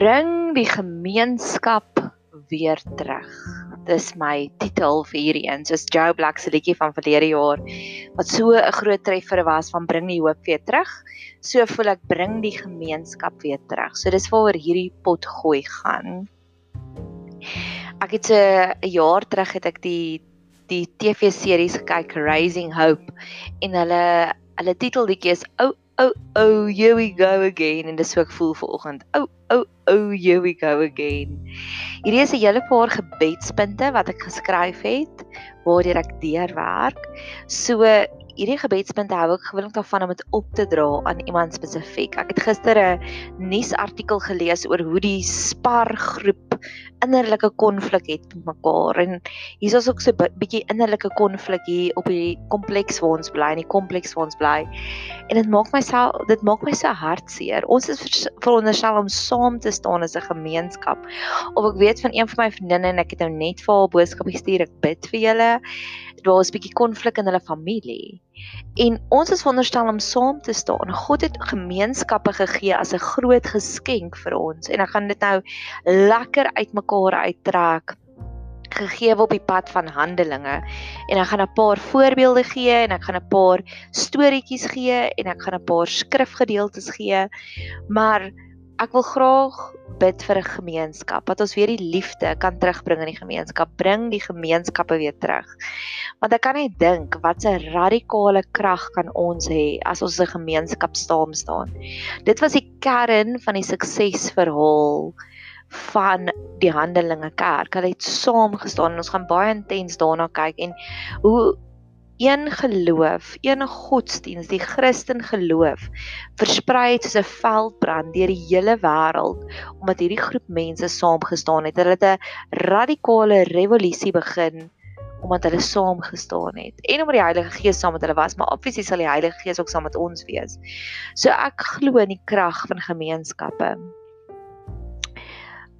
bring die gemeenskap weer terug. Dis my titel vir hierdie een. Soos Joe Black se liedjie van verlede jaar wat so 'n groot treffer was van bring die hoop weer terug. So voel ek bring die gemeenskap weer terug. So dis waaroor hierdie pot gooi gaan. Ek het 'n jaar terug het ek die die TV-series gekyk Raising Hope en hulle hulle titelliedjie is ou oh oh here we go again en dis so ek voel vanoggend. Oh oh oh here we go again. Hierdie is 'n hele paar gebedspunte wat ek geskryf het waardeur ek deurwerk. So hierdie gebedspunte hou ek gewoonlik daarvan om dit op te dra aan iemand spesifiek. Ek het gister 'n nuusartikel gelees oor hoe die Spar groep innerlike konflik het met mekaar en hier is ook so 'n bietjie innerlike konflik hier op die kompleks waar ons bly, in die kompleks waar ons bly. En dit maak myself dit maak my so hartseer. Ons is veronderstel om saam te staan as 'n gemeenskap. Of ek weet van een van my vriendinne en ek het nou net vir haar boodskap gestuur, ek bid vir julle. Daar was 'n bietjie konflik in hulle familie. En ons is veronderstel om saam te staan. God het gemeenskappe gegee as 'n groot geskenk vir ons. En ek gaan dit nou lekker uitmekaar uittrek gegee op die pad van Handelinge. En ek gaan 'n paar voorbeelde gee en ek gaan 'n paar storieetjies gee en ek gaan 'n paar skrifgedeeltes gee. Maar ek wil graag bid vir 'n gemeenskap dat ons weer die liefde kan terugbring in die gemeenskap, bring die gemeenskappe weer terug. Want ek kan net dink wat 'n radikale krag kan ons hê as ons 'n gemeenskap saam staan. Dit was die kern van die suksesverhaal van die Handelinge Kerk. Hulle het saam gestaan en ons gaan baie intens daarna kyk en hoe een geloof, een godsdiens, die Christen geloof versprei soos 'n veldbrand deur die hele wêreld omdat hierdie groep mense saamgestaan het. Hulle het 'n radikale revolusie begin omdat hulle saam gestaan het en omdat die Heilige Gees saam met hulle was, maar obviously sal die Heilige Gees ook saam met ons wees. So ek glo in die krag van gemeenskappe.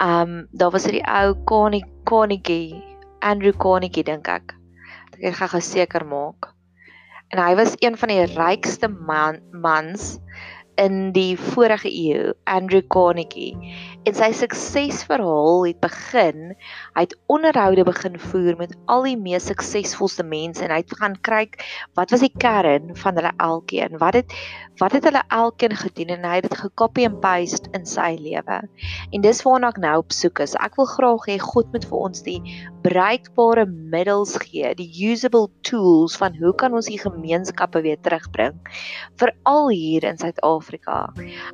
Um daar was hierdie ou Carnegie, Andrew Carnegie dink ek ek gaan geseker maak. En hy was een van die rykste man, mans in die vorige eeu, Andrew Carnegie. En sy suksesverhaal het begin, hy het onderhoude begin voer met al die mees suksesvolste mense en hy het gaan kyk wat was die kern van hulle elkeen? Wat het wat het hulle elkeen gedoen en hy het dit gekopie en paste in sy lewe. En dis waarna ek nou op soek is. Ek wil graag hê God moet vir ons die bruikbare middels gee, die usable tools van hoe kan ons die gemeenskappe weer terugbring veral hier in Suid-Afrika.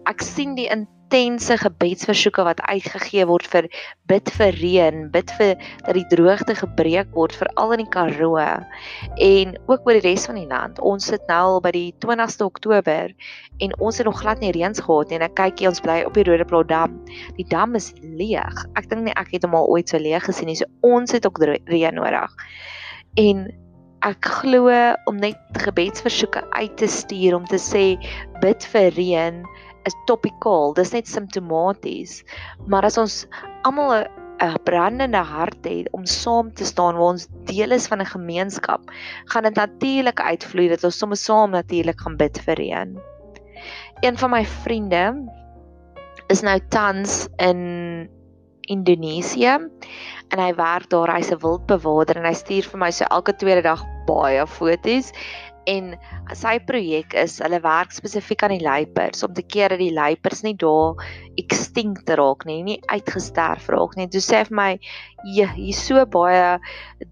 Ek sien die intense gebedsversoeke wat uitgegee word vir bid vir reën, bid vir dat die droogte gebreek word veral in die Karoo en ook oor die res van die land. Ons sit nou al by die 20ste Oktober en ons het nog glad nie reëns gehad nie en ek kyk hier ons bly op die Rodeplaas dam. Die dam is leeg. Ek dink nie ek het hom al ooit so leeg gesien nie. So ons het ook reën nodig. En ek glo om net gebedsversoeke uit te stuur om te sê bid vir reën is topikaal. Dis net simptomaties. Maar as ons almal 'n 'n brandende hart het om saam te staan waar ons deel is van 'n gemeenskap, gaan dit natuurlik uitvloei dat ons sommer saam natuurlik gaan bid vir reën. Een van my vriende is nou tans in Indonesië en hy werk daar, hy's 'n wildbewaarder en hy stuur vir my so elke tweede dag baie foto's en sy projek is hulle werk spesifiek aan die luiperds om te keer dat die luiperds nie daar extinct raak nie, nie uitgesterf raak nie. Toe sê hy vir my, "Ja, hier's so baie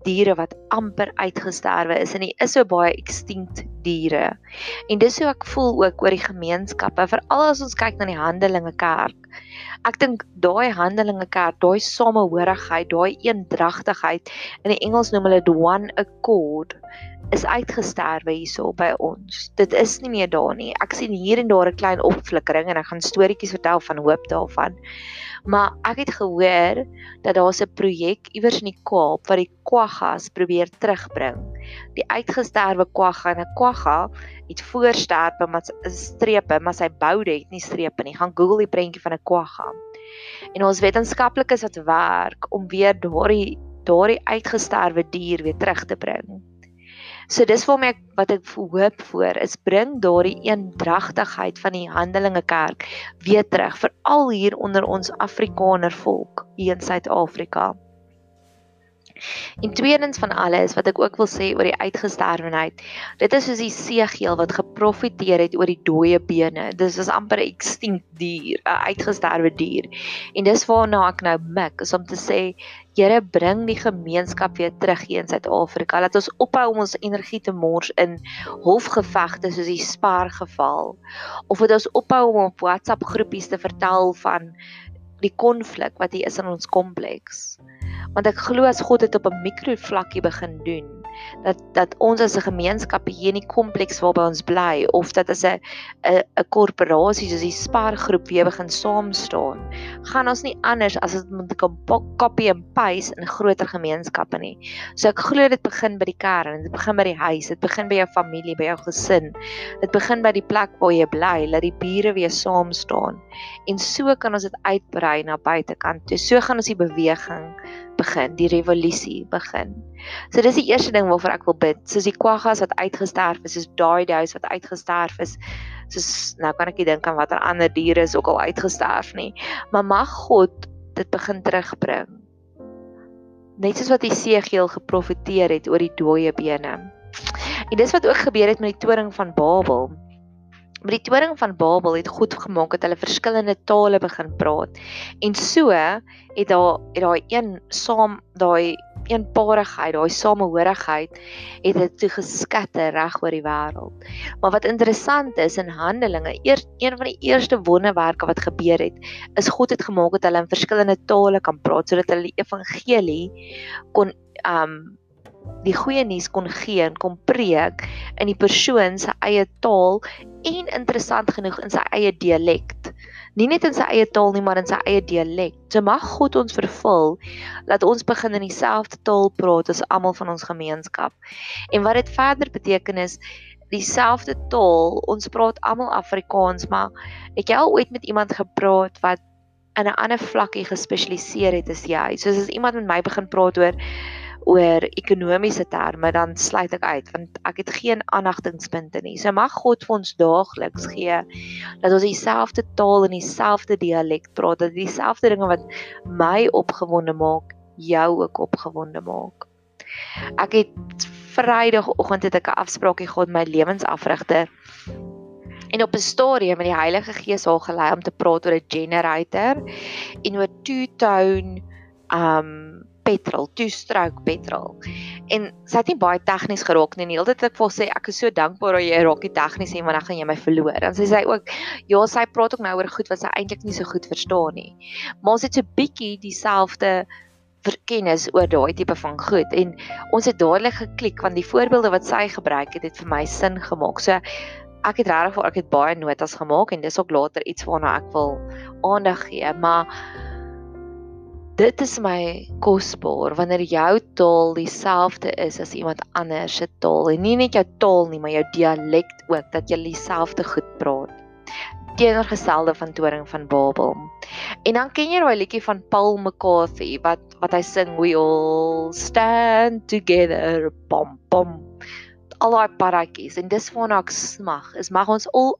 diere wat amper uitgesterwe is en hier is so baie extinct diere." En dis hoe ek voel ook oor die gemeenskappe, veral as ons kyk na die Handelinge Kerk. Ek dink daai Handelinge Kerk, daai samehorigheid, daai eendragtigheid, in die Engels noem hulle the one accord is uitgesterwe hierso by ons. Dit is nie meer daar nie. Ek sien hier en daar 'n klein opflikkering en ek gaan storieetjies vertel van hoop daarvan. Maar ek het gehoor dat daar 'n projek iewers in die Kaap wat die kwaggas probeer terugbring. Die uitgesterwe kwagga en 'n kwagga het voorsterpe met strepe, maar sy boude het nie strepe nie. Gaan Google die prentjie van 'n kwagga. En ons wetenskaplikes wat werk om weer daardie daardie uitgesterwe dier weer terug te bring. So dis waarmee ek wat ek hoop voor is bring daardie eendragtigheid van die Handelinge Kerk weer terug veral hier onder ons Afrikaner volk hier in Suid-Afrika. En tweedens van alles wat ek ook wil sê oor die uitgesterwenheid. Dit is soos die seegeel wat geprofeteer het oor die dooie bene. Dis is amper 'n extinct dier, 'n uitgesterwe dier. En dis waarna ek nou mik, is om te sê Here bring die gemeenskap weer terug hier in Suid-Afrika. Laat ons ophou om ons energie te mors in hofgevegte soos die Spar geval. Of dit ons ophou om op WhatsApp groepies te vertel van die konflik wat hier is in ons kompleks want ek glo as God dit op 'n mikrovlakkie begin doen dat dat ons as 'n gemeenskap hier in die kompleks waarby ons bly of dat as 'n 'n 'n korporasie soos die Spar groep weer begin saam staan gaan ons nie anders as moet kan copy and paste in groter gemeenskappe nie. So ek glo dit begin by die kern dit begin by die huis dit begin by jou familie by jou gesin dit begin by die plek waar jy bly dat die bure weer saam staan. En so kan ons dit uitbrei na buitekant so gaan ons die beweging begin, die revolusie begin. So dis die eerste ding waarvoor ek wil bid. Soos die kwaggas wat uitgesterf is, soos daai duis wat uitgesterf is. Soos nou kan ek nie dink aan watter ander diere is ook al uitgesterf nie. Maar mag God dit begin terugbring. Net soos wat Jesegiel geprofeteer het oor die dooie bene. En dis wat ook gebeur het met die toring van Babel. Met die toring van Babel het God gemaak dat hulle verskillende tale begin praat. En so het daar het daai een saam daai eenparigheid, daai samehorigheid het dit toe geskatter reg oor die wêreld. Maar wat interessant is in Handelinge, eers een van die eerste wonderwerke wat gebeur het, is God het gemaak dat hulle in verskillende tale kan praat sodat hulle die evangelie kon um die goeie nuus kon gee en kon preek in die persoon se eie taal en interessant genoeg in sy eie dialek. Nie net in sy eie taal nie, maar in sy eie dialek. So mag God ons vervul dat ons begin in dieselfde taal praat as almal van ons gemeenskap. En wat dit verder beteken is dieselfde taal. Ons praat almal Afrikaans, maar het jy al ooit met iemand gepraat wat in 'n ander vlakkie gespesialiseer het as jy? Soos as iemand met my begin praat oor oor ekonomiese terme dan sluit ek uit want ek het geen aandagtingspunte nie. So mag God vir ons daagliks gee dat ons dieselfde taal en dieselfde dialek praat, dat dieselfde dinge wat my opgewonde maak, jou ook opgewonde maak. Ek het Vrydagoggend het ek 'n afspraakie gehad met my lewensafrigter. En op 'n stadium het die Heilige Gees haar gelei om te praat oor 'n generator en oor two-tone um petrol, two stroke petrol. En sy het nie baie tegnies geraak nie. Die hele tyd ek vir sê ek is so dankbaar dat jy raak nie tegnies nie want dan gaan jy my verloor. En sy sê ook ja, sy praat ook nou oor goed wat sy eintlik nie so goed verstaan nie. Maar ons het so bietjie dieselfde verkennis oor daai tipe van goed en ons het dadelik geklik want die voorbeelde wat sy gebruik het het vir my sin gemaak. So ek het regtig vir ek het baie notas gemaak en dis ook later iets waarna ek wil aandag gee, maar Dit is my kosbaar wanneer jou taal dieselfde is as iemand anders se taal en nie net jou taal nie, maar jou dialek ook dat jy dieselfde goed praat. Teenoorgestelde van Toring van Babel. En dan ken jy daai liedjie van Paul McCarthy wat wat hy sing we all stand together pom pom al daai paradjies en dis waarna ek smag. Is mag ons al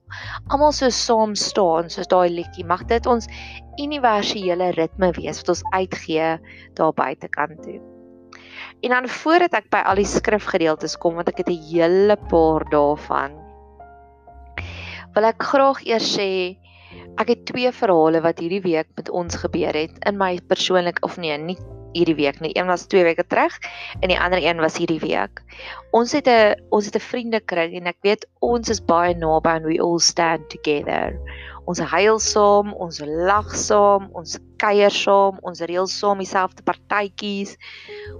almal so saam staan soos daai liedjie mag dit ons universele ritme wees wat ons uitgee daar buitekant toe. En dan voordat ek by al die skrifgedeeltes kom want ek het 'n hele paar daarvan wil ek graag eers sê ek het twee verhale wat hierdie week met ons gebeur het in my persoonlik of nee nie hierdie week nie. Een was 2 weke terug en die ander een was hierdie week. Ons het 'n ons het 'n vriendekring en ek weet ons is baie naby and we all stand together. Ons huil saam, ons lag saam, ons kuier saam, ons reël saam dieselfde partytjies.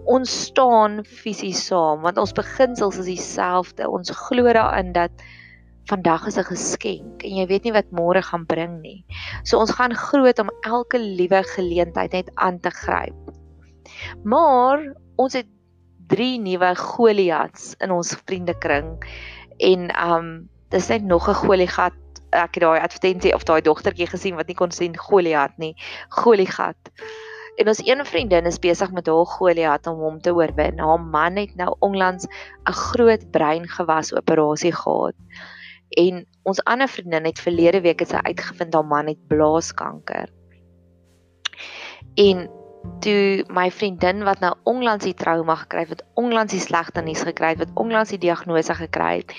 Ons staan fisies saam want ons beginsels is dieselfde. Ons glo daarin dat vandag is 'n geskenk en jy weet nie wat môre gaan bring nie. So ons gaan groot om elke liewe geleentheid net aan te gryp. Maar ons het drie nuwe Goliats in ons vriendekring en um dis net nog 'n Goliat. Ek het daai advertensie of daai dogtertjie gesien wat nie kon sien Goliat nie. Goliat. En ons een vriendin is besig met haar Goliat om hom te oorwin. Haar man het nou onlangs 'n groot breingewas operasie gehad. En ons ander vriendin het verlede week het sy uitgevind haar man het blaaskanker. En toe my vriendin wat nou onlangs die trauma gekry het, wat onlangs die slegte nuus gekry het, wat onlangs die diagnose gekry het,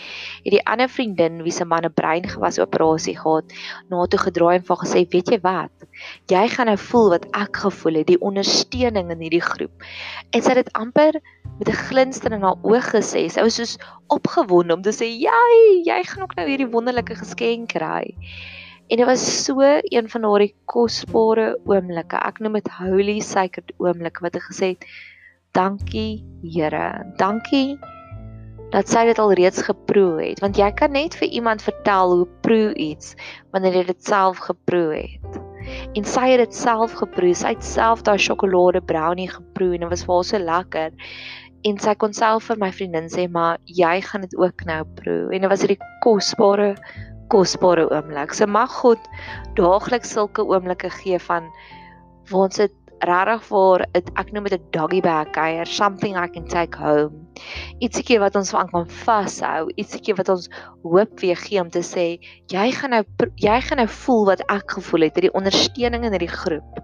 het die ander vriendin wie se man 'n breingewas operasie gehad, na toe gedraai en vir gesê, "Weet jy wat? Jy gaan nou voel wat ek gevoel het, die ondersteuning in hierdie groep." En sy het dit amper met 'n glinster in haar oë gesê. Sy was soos opgewonde om te sê, "Jy, jy gaan ook nou hierdie wonderlike geskenk kry." En dit was so een van daardie kosbare oomblikke. Ek noem dit holy sacred oomblik wat ek gesê het, dankie Here. Dankie dat sy dit al reeds geproe het, want jy kan net vir iemand vertel hoe proe iets wanneer jy dit self geproe het. En sy het dit self geproe. Sy het self daai sjokolade brownie geproe en dit was vir haar so lekker. En sy kon self vir my vriendin sê, "Maar jy gaan dit ook nou proe." En dit was hierdie kosbare kosbare oomblik. So mag God daagliks sulke oomblikke gee van waar ons dit regtig vir ek noem dit 'n doggy bag kuier, something I can take home. Ietsiekie wat ons van kan vashou, ietsiekie wat ons hoop weer gee om te sê jy gaan nou jy gaan nou voel wat ek gevoel het, hierdie ondersteuning in hierdie groep.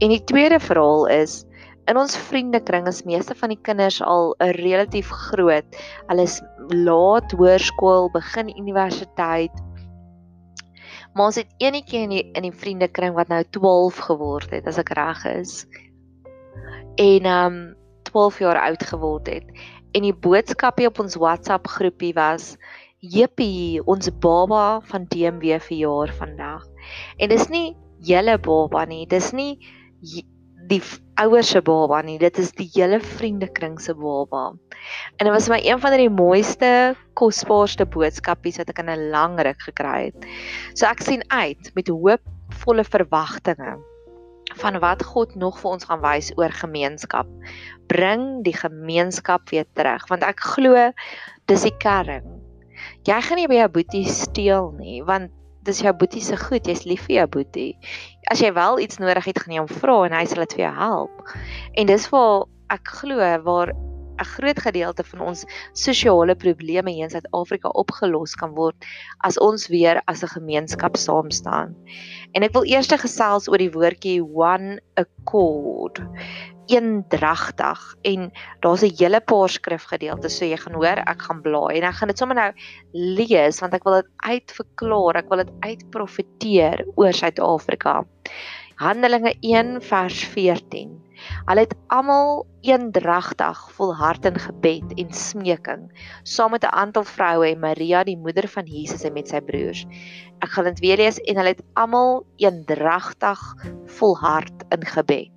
En die tweede verhaal is in ons vriendekring is meeste van die kinders al 'n relatief groot. Hulle is laat hoërskool, begin universiteit. Maar ons het eenetjie in die in die vriendekring wat nou 12 geword het, as ek reg is. En um 12 jaar oud geword het. En die boodskapie op ons WhatsApp groepie was: "Jippie, ons baba van DMW verjaar vandag." En dis nie julle baba nie, dis nie die ouers se baba nie, dit is die hele vriendekring se baba. En dit was my een van die mooiste, kosbaarste boodskapies wat ek in 'n lang ruk gekry het. So ek sien uit met hoopvolle verwagtinge van wat God nog vir ons gaan wys oor gemeenskap. Bring die gemeenskap weer terug want ek glo dis die kern. Jy gaan nie by jou boetie steel nie want dis jou boetie se goed, jy's lief vir jou boetie. As jy wel iets nodig het, gaan jy hom vra en hy sal dit vir jou help. En dis waar ek glo waar 'n groot gedeelte van ons sosiale probleme hier in Suid-Afrika opgelos kan word as ons weer as 'n gemeenskap saam staan. En ek wil eers gesels oor die woordjie one accord eendragtig en daar's 'n hele paar skrifgedeeltes so jy gaan hoor ek gaan blaai en ek gaan dit sommer nou lees want ek wil dit uitverklaar ek wil dit uitprofeteer oor Suid-Afrika. Handelinge 1 vers 14 Hulle het almal eendragtig volhard in gebed en smeking saam met 'n aantal vroue en Maria die moeder van Jesus en met sy broers. Ek gaan dit weer lees en hulle het almal eendragtig volhard in gebed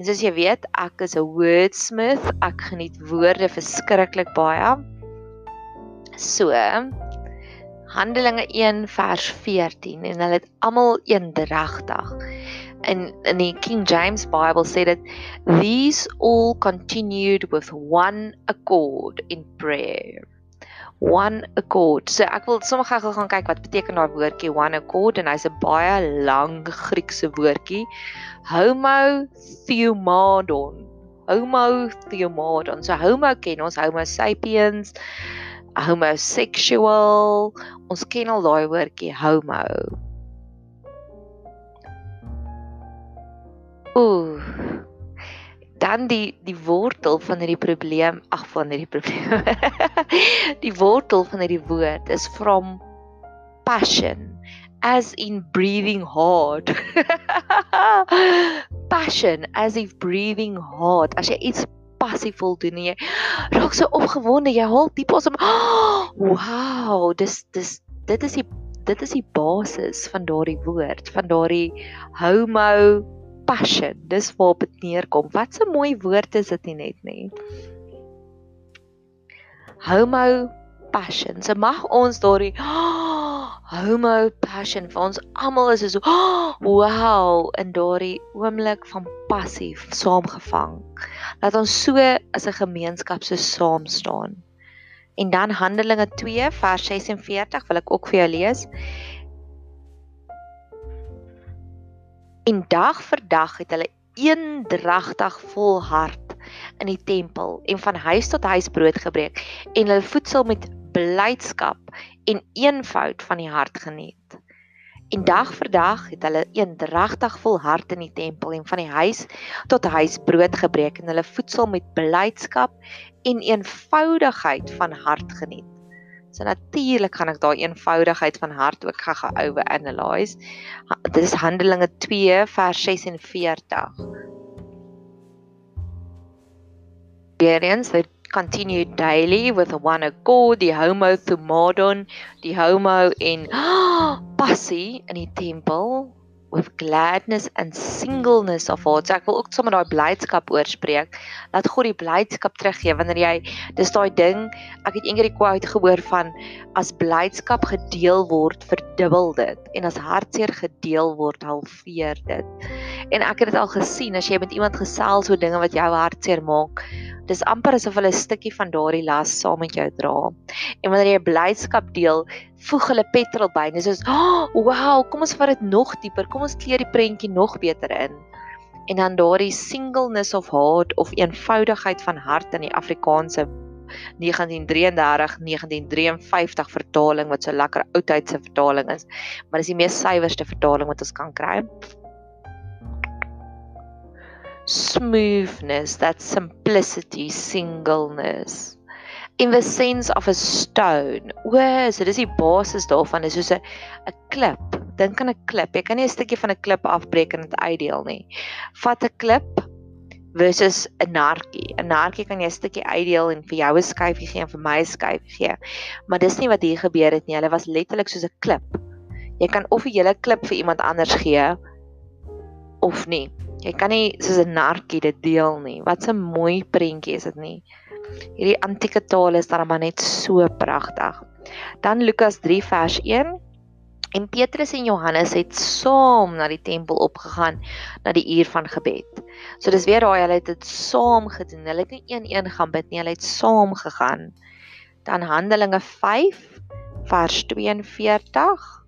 En soos jy weet, ek is 'n wordsmith. Ek geniet woorde verskriklik baie. So Handelinge 1 vers 14 en hulle het almal eendragtig. In in die King James Bible sê dit these all continued with one accord in prayer one accord. So ek wil sommer gou gaan kyk wat beteken daai woordjie one accord en hy's 'n baie lang Griekse woordjie. Homo theomadon. Homo theomadon. So homo ken ons homo sapiens, homosexual. Ons ken al daai woordjie homo. Ooh dan die die wortel van hierdie probleem, ag van hierdie probleem. die wortel van hierdie woord is from passion as in breathing hard. passion as if breathing hard. As jy iets passievol doen en jy raak so opgewonde, jy haal diep asem. Wow, dis dis dit is die dit is die basis van daardie woord, van daardie homo passion. Dis waar dit neerkom. Wat 'n mooi woord is dit nie net nie. Homo passion. So mag ons daardie oh, homo passion vir ons almal is so oh, wow in daardie oomblik van passief saamgevang. Laat ons so as 'n gemeenskap so saam staan. En dan Handelinge 2 vers 46 wil ek ook vir jou lees. En dag vir dag het hulle eendragtig volhard in die tempel en van huis tot huis brood gebreek en hulle voedsel met blydskap en eenvoud van die hart geniet. En dag vir dag het hulle eendragtig volhard in die tempel en van die huis tot huis brood gebreek en hulle voedsel met blydskap en eenvoudigheid van hart geniet. So natuurlik gaan ek daai eenvoudigheid van hart ook gaga oor analyse. Dit is Handelinge 2 vers 46. Experience that continued daily with one accord, die homo thumadon, die homo en oh, passie in die tempel with gladness and singleness of heart. So ek wil ook sommer daai blydskap oorspreek. Laat God die blydskap teruggee wanneer jy dis daai ding. Ek het eendag die quote gehoor van as blydskap gedeel word, verdubbel dit en as hartseer gedeel word, halveer dit. En ek het dit al gesien as jy met iemand gesels oor dinge wat jou hartseer maak. Dis amper asof hulle 'n stukkie van daardie las saam met jou dra. En wanneer jy blydskap deel, voeg hulle petrol by. Dis soos, "Oh, wow, kom ons vat dit nog dieper. Kom ons kleer die prentjie nog beter in." En dan daardie singleness of heart of eenvoudigheid van hart in die Afrikaanse 1933 1953 vertaling wat so lekker oudheidse vertaling is, maar dis die mees suiwerste vertaling wat ons kan kry smoothness, that simplicity, singleness in the sense of a stone. O, so dis die basis daarvan, is soos 'n 'n klip. Dink aan 'n klip. Jy kan nie 'n stukkie van 'n klip afbreek en dit uitdeel nie. Vat 'n klip versus 'n nartjie. 'n Nartjie kan jy 'n stukkie uitdeel en vir jou 'n skyfie gee en vir my 'n skyfie gee. Maar dis nie wat hier gebeur het nie. Hulle was letterlik soos 'n klip. Jy kan of 'n hele klip vir iemand anders gee of nie. Jy kan nie soos 'n nartjie dit deel nie. Wat 'n mooi prentjie is dit nie. Hierdie antieke taal is dan maar net so pragtig. Dan Lukas 3 vers 1 En Petrus en Johannes het saam na die tempel opgegaan na die uur van gebed. So dis weer daai hulle het dit saam gedoen. Hulle het nie een-een gaan bid nie, hulle het saam gegaan. Dan Handelinge 5 vers 42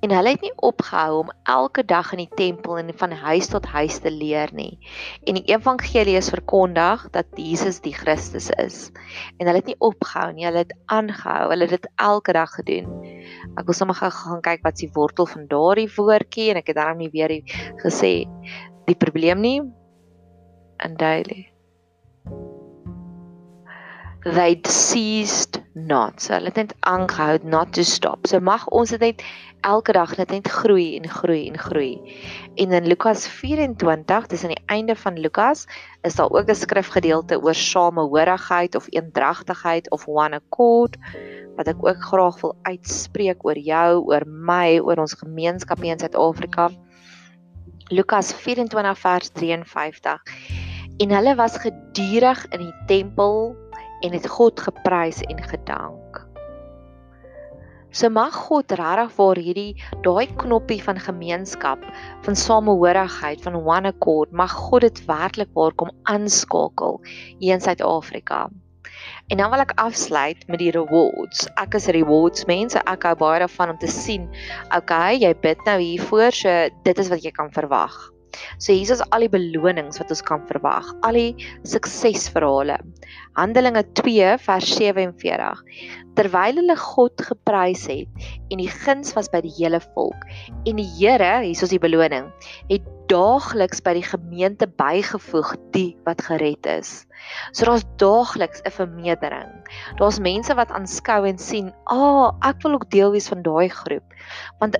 En hulle het nie opgehou om elke dag in die tempel en van huis tot huis te leer nie. En die evangelie is verkondig dat Jesus die Christus is. En hulle het nie opgehou nie, hulle het aangehou. Hulle het dit elke dag gedoen. Ek wil sommer gaan kyk wat s'ie wortel van daardie woordjie en ek het daarom nie weer gesê die probleem nie in daily they ceased not. So hulle het net aangehou not to stop. So mag ons dit net elke dag net net groei en groei en groei. En in Lukas 24, dis aan die einde van Lukas, is daar ook 'n skrifgedeelte oor samehorigheid of eendragtigheid of one accord wat ek ook graag wil uitspreek oor jou, oor my, oor ons gemeenskap hier in Suid-Afrika. Lukas 24 vers 53. En hulle was gedurig in die tempel en het God geprys en gedank. So mag God regtig vir hierdie daai knoppie van gemeenskap, van samehorigheid, van one accord, mag God dit werklik waar kom aanskakel hier in Suid-Afrika. En dan wil ek afsluit met die rewards. Ek is rewards mense, ek hou baie daarvan om te sien, okay, jy bid nou hiervoor, so dit is wat jy kan verwag. So hier is al die belonings wat ons kan verwag, al die suksesverhale. Handelinge 2 vers 47. Terwyl hulle God geprys het en die guns was by die hele volk en die Here, hier is die beloning, het daagliks by die gemeente bygevoeg die wat gered is. So daar's daagliks 'n vermeerdering. Daar's mense wat aanskou en sien, "Ag, oh, ek wil ook deel wees van daai groep." Want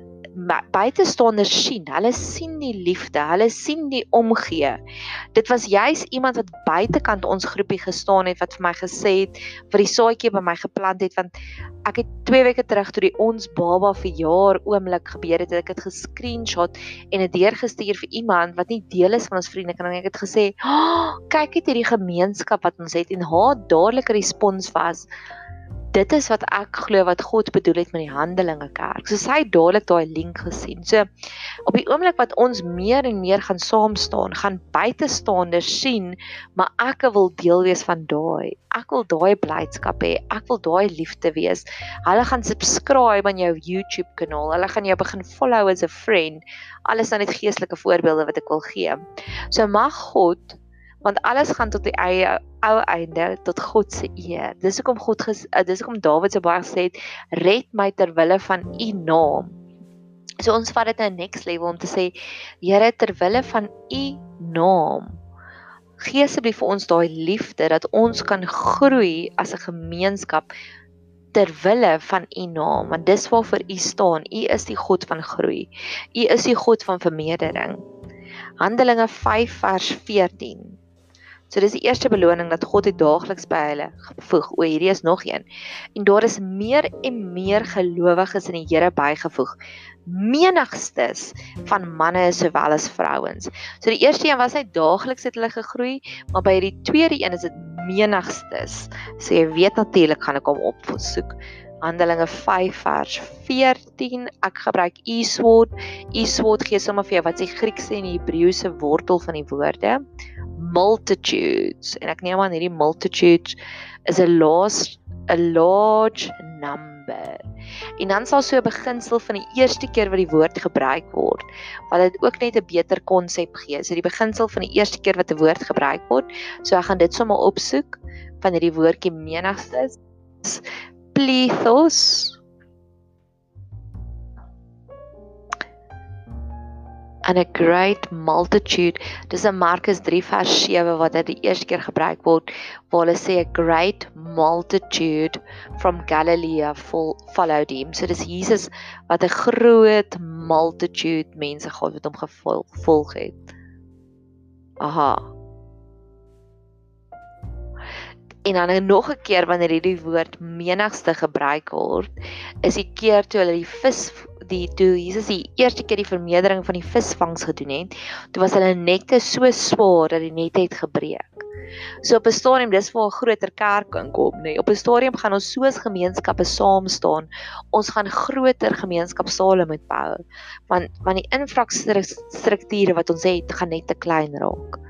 buitestanders sien, hulle sien die liefde, hulle sien die omgee. Dit was juis iemand wat buitekant ons groepie gestaan het wat vir my gesê het vir die saadjie by my geplant het want ek het 2 weke terug toe die ons baba verjaar oomblik gebeur het, het ek dit gescreenshot en dit deurgestuur vir iemand wat nie deel is van ons vriende kan ek het gesê, "Oh, kyk net hierdie gemeenskap wat ons het" en haar dadelike respons was dit is wat ek glo wat God bedoel het met die Handelinge Kerk. So sy het dadelik daai link gesien. So op die oomblik wat ons meer en meer gaan saam staan, gaan buitestanders sien, maar ek wil deel wees van daai. Ek wil daai blydskap hê. Ek wil daai liefde wees. Hulle gaan subscribe aan jou YouTube kanaal. Hulle gaan jou begin follow as a friend. Alles dan net geestelike voorbeelde wat ek wil gee. So mag God want alles gaan tot die eie ou einde tot God se eer. Dis hoekom God ges, uh, dis hoekom Dawid so baie gesê het, red my ter wille van u naam. So ons vat dit nou next level om te sê Here ter wille van u naam. Gee asseblief vir ons daai liefde dat ons kan groei as 'n gemeenskap ter wille van u naam want dis waarvoor u staan. U is die God van groei. U is die God van vermeerdering. Handelinge 5 vers 14 So dis die eerste beloning dat God dit daagliks by hulle gevoeg. O, hierdie is nog een. En daar is meer en meer gelowiges in die Here bygevoeg. Menigstes van manne sowel as vrouens. So die eerste een was hy daagliks het hulle gegroei, maar by die tweede een is dit menigstes. So jy weet natuurlik gaan ek hom opsoek. Handelinge 5 vers 14. Ek gebruik e-sword. E-sword gee sommer vir jou wat se Griekse en Hebreëse wortel van die woorde multitudes en ek neem aan hierdie multitudes is 'n large a large number. En dan sal so 'n beginsel van die eerste keer wat die woord gebruik word, wat dit ook net 'n beter konsep gee. So die beginsel van die eerste keer wat 'n woord gebruik word, so ek gaan dit sommer opsoek van hierdie woordjie menigstes. Plethos and a great multitude. Dis in Markus 3 vers 7 wat dit die eerste keer gebruik word waar hulle sê a great multitude from Galilee followed him. So dis Jesus wat 'n groot multitude mense gehad wat hom gevolg het. Aha. En dan nog 'n keer wanneer hierdie woord menigste gebruik word, is die keer toe hulle die vis die toe Jesus die eerste keer die vermeerdering van die visvangs gedoen het, toe was hulle nette so swaar dat die net het gebreek. So op 'n stadium dis waar 'n groter kerk kan kom, nê. Nee. Op 'n stadium gaan ons soos gemeenskappe saam staan. Ons gaan groter gemeenskapsale moet bou. Want want die infrastrukture wat ons het, gaan net te klein raak.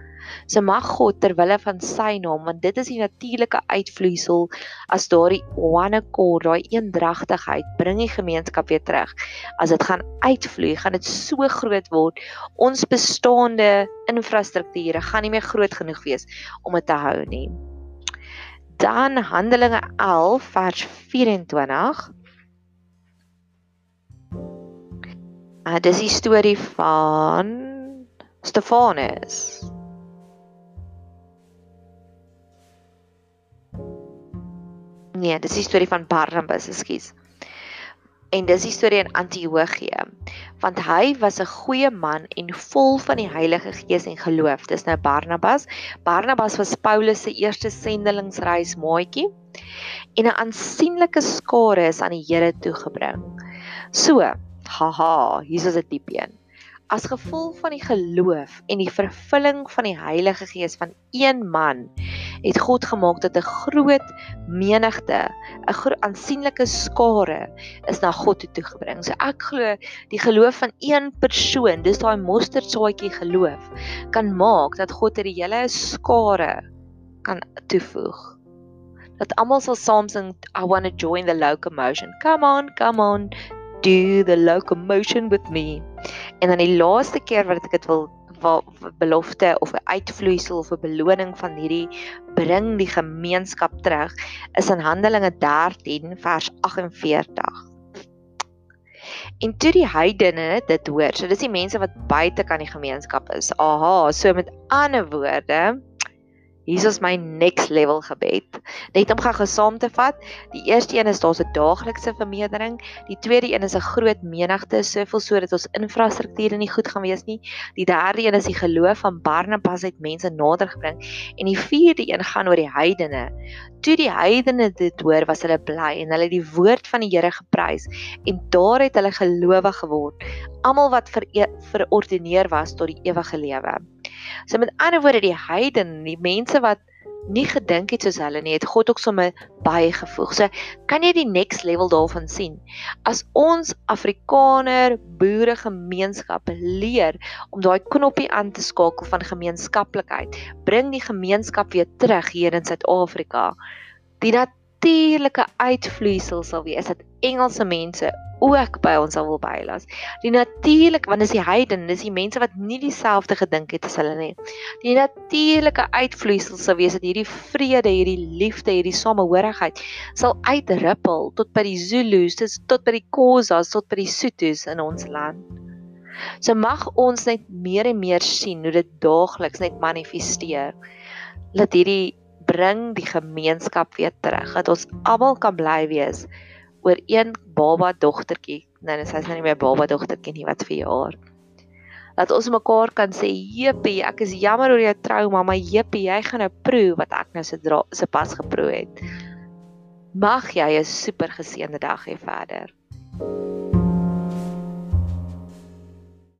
So mag God ter wille van sy naam, want dit is die natuurlike uitvloeisel as daardie one accord, daai eendragtigheid bring die gemeenskap weer terug. As dit gaan uitvloei, gaan dit so groot word. Ons bestaande infrastrukture gaan nie meer groot genoeg wees om dit te hou nie. Dan Handelinge 11 vers 24 Uh, dis die storie van Stefanus. Nee, dis die storie van Barnabas, ekskuus. En dis die storie in Antiochië. Want hy was 'n goeie man en vol van die Heilige Gees en geloof. Dis nou Barnabas. Barnabas was Paulus se eerste sendelingsreis maatjie en 'n aansienlike skare is aan die Here toegebring. So, haha, hier is 'n diep een as gevolg van die geloof en die vervulling van die Heilige Gees van een man het God gemaak dat 'n groot menigte, 'n aansienlike skare is na God toe toegebring. So ek glo die geloof van een persoon, dis daai mosterdsaadjie geloof, kan maak dat God 'n hele skare kan toevoeg. Dat almal sal saam sing I want to join the locomotion. Come on, come on, do the locomotion with me. En dan die laaste keer wat ek dit wil wat belofte of 'n uitvloeisel of 'n beloning van hierdie bring die gemeenskap terug is in Handelinge 13 vers 48. En toe die heidene dit hoor, so dis die mense wat buite kan die gemeenskap is. Aha, so met ander woorde, Is my next level gebed. Net om gou saam te vat. Die eerste een is daar's 'n daaglikse vermeerdering. Die tweede een is 'n groot menigte, soveel sodat ons infrastrukture nie goed gaan wees nie. Die derde een is die geloof van Barnabas het mense nader gebring en die vierde een gaan oor die heidene. Toe die heidene dit hoor, was hulle bly en hulle het die woord van die Here geprys en daar het hulle gelowig geword. Almal wat ver verordeneer was tot die ewige lewe. So met ander woorde die heidene, die mense wat nie gedink het soos hulle nie, het God ook sommer bygevoeg. So kan jy die next level daarvan sien. As ons Afrikaner boere gemeenskappe leer om daai knoppie aan te skakel van gemeenskaplikheid, bring die gemeenskap weer terug hier in Suid-Afrika. Die natuurlike uitvloeisel sal wees dat Engelse mense ook by ons sal wil bylas. Die natuurlik want dis die heiden, dis die mense wat nie dieselfde gedink het as hulle nie. Die natuurlike uitvloeisel sal wees dat hierdie vrede, hierdie liefde, hierdie samehorigheid sal uitrippel tot by die Zulus, tot by die Khoisas, tot by die Sotos in ons land. So mag ons net meer en meer sien hoe dit daagliks net manifesteer. Laat hierdie bring die gemeenskap weer terug. Dat ons almal kan bly wees oor een baba dogtertjie. Nou, sy is nou nie meer baba dogtertjie nie wat vir jaar. Dat ons mekaar kan sê, "Jepie, ek is jammer oor jou trauma, maar jepie, jy gaan nou proe wat ek nou se se pas geproe het." Mag jy 'n super geseënde dag hê verder.